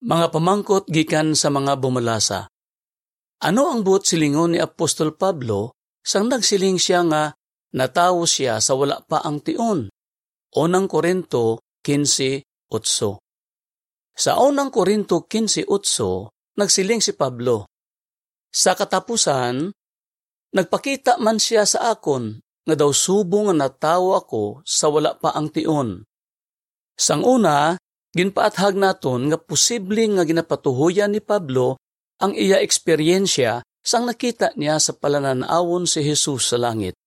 Mga pamangkot gikan sa mga bumalasa. Ano ang buot silingon ni Apostol Pablo sang nagsiling siya nga natawo siya sa wala pa ang tion? Unang Korinto 15.8 Sa unang Korinto 15.8, nagsiling si Pablo, Sa katapusan, nagpakita man siya sa akon nga daw subong nga natawo ako sa wala pa ang tion. Sang una, Ginpaathag naton nga posible nga ginapatuhuyan ni Pablo ang iya eksperyensya sang nakita niya sa palananawon si Jesus sa langit.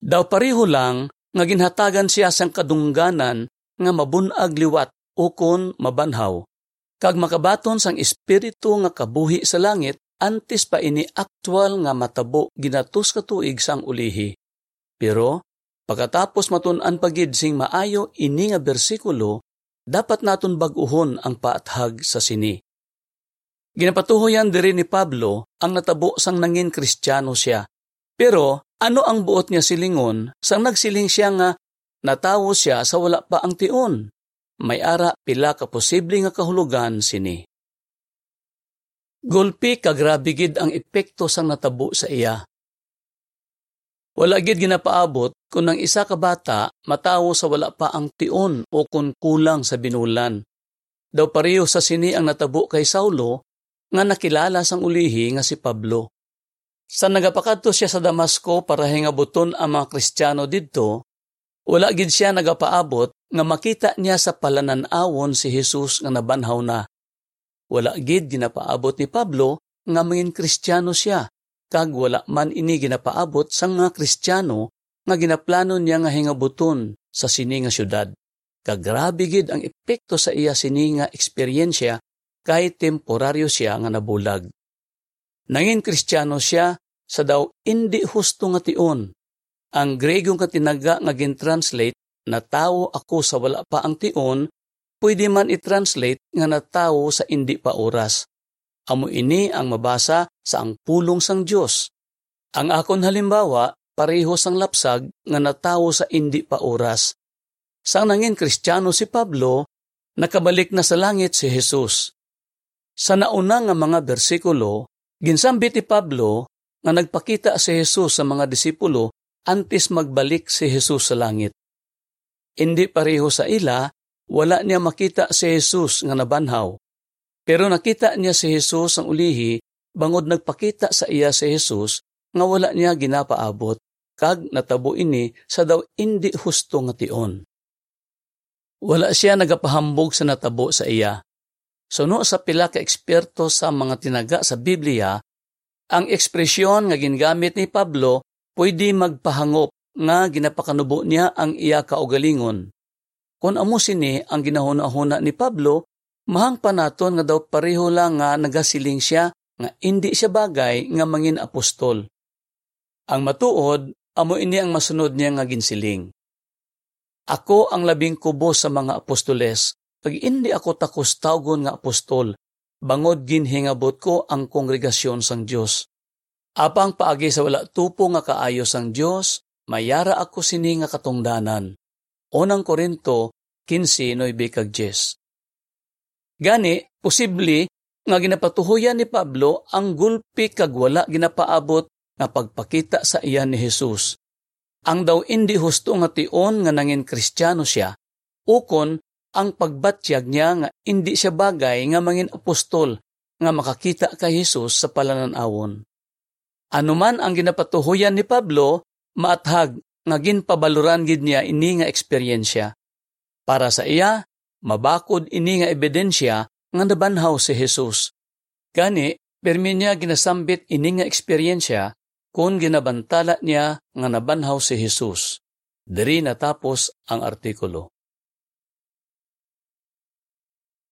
Daw pareho lang nga ginhatagan siya sang kadungganan nga mabunag liwat ukon mabanhaw. Kag makabaton sang espiritu nga kabuhi sa langit antes pa ini aktwal nga matabo ginatus ka tuig sang ulihi. Pero pagkatapos matun-an pagid sing maayo ini nga bersikulo dapat naton baguhon ang paathag sa sini. Ginapatuhoyan diri ni Pablo ang natabo sang nangin kristyano siya. Pero ano ang buot niya silingon sang nagsiling siya nga natawo siya sa wala pa ang tion? May ara pila ka posible nga kahulugan sini. Gulpi kagrabigid ang epekto sang natabo sa iya. Wala gid ginapaabot kung ang isa ka bata matawo sa wala pa ang tion o kung kulang sa binulan. Daw pareho sa sini ang natabo kay Saulo nga nakilala sang ulihi nga si Pablo. Sa nagapakadto siya sa Damasco para hingabuton ang mga Kristiyano didto, wala gid siya nagapaabot nga makita niya sa palananawon si Jesus nga nabanhaw na. Wala gid ginapaabot ni Pablo nga mangin Kristiyano siya kag wala man ini ginapaabot sa nga Kristiyano nga ginaplano niya nga hingabuton sa sini nga syudad. Kag grabe gid ang epekto sa iya sini nga eksperyensya kay temporaryo siya nga nabulag. Nangin Kristiyano siya sa daw indi husto nga tion. Ang Gregong katinaga nga gin-translate na tao ako sa wala pa ang tion, pwede man i-translate nga natawo sa indi pa oras. Amo ini ang mabasa sa ang pulong sang Dios. Ang akon halimbawa, pareho sang lapsag nga natawo sa indi pa oras. Sang nangin Kristiyano si Pablo, nakabalik na sa langit si Jesus. Sa nauna nga mga bersikulo, ginsambit ni Pablo nga nagpakita si Jesus sa mga disipulo antes magbalik si Jesus sa langit. Hindi pareho sa ila, wala niya makita si Jesus nga nabanhaw. Pero nakita niya si Jesus ang ulihi, bangod nagpakita sa iya si Jesus, nga wala niya ginapaabot, kag natabo ini sa daw indi husto nga tion. Wala siya nagapahambog sa natabo sa iya. Suno sa pila ka eksperto sa mga tinaga sa Biblia, ang ekspresyon nga gingamit ni Pablo pwede magpahangop nga ginapakanubo niya ang iya kaugalingon. Kung amo sini ang ginahuna-huna ni Pablo, Mahang panaton nga daw pareho lang nga nagasiling siya nga hindi siya bagay nga mangin apostol. Ang matuod, amo ini ang masunod niya nga ginsiling. Ako ang labing kubo sa mga apostoles, pag hindi ako takos tawgon nga apostol, bangod ginhingabot ko ang kongregasyon sang Dios. Apang paagi sa wala tupo nga kaayo sang Dios, mayara ako sini nga katungdanan. Unang Korinto 15:9 kag 10. Gani, posible nga ginapatuhuyan ni Pablo ang gulpi kag wala ginapaabot nga pagpakita sa iya ni Jesus. Ang daw indi husto nga tion nga nangin kristyano siya, ukon ang pagbatyag niya nga indi siya bagay nga mangin apostol nga makakita kay Jesus sa palananawon. Anuman ang ginapatuhuyan ni Pablo, maathag nga ginpabaluran gid niya ini nga eksperyensya. Para sa iya, Mabakod ini nga ebidensya nga nabanhaw si Jesus. Gani, permi niya ginasambit ini nga eksperyensya kung ginabantala niya nga nabanhaw si Jesus. Diri natapos ang artikulo.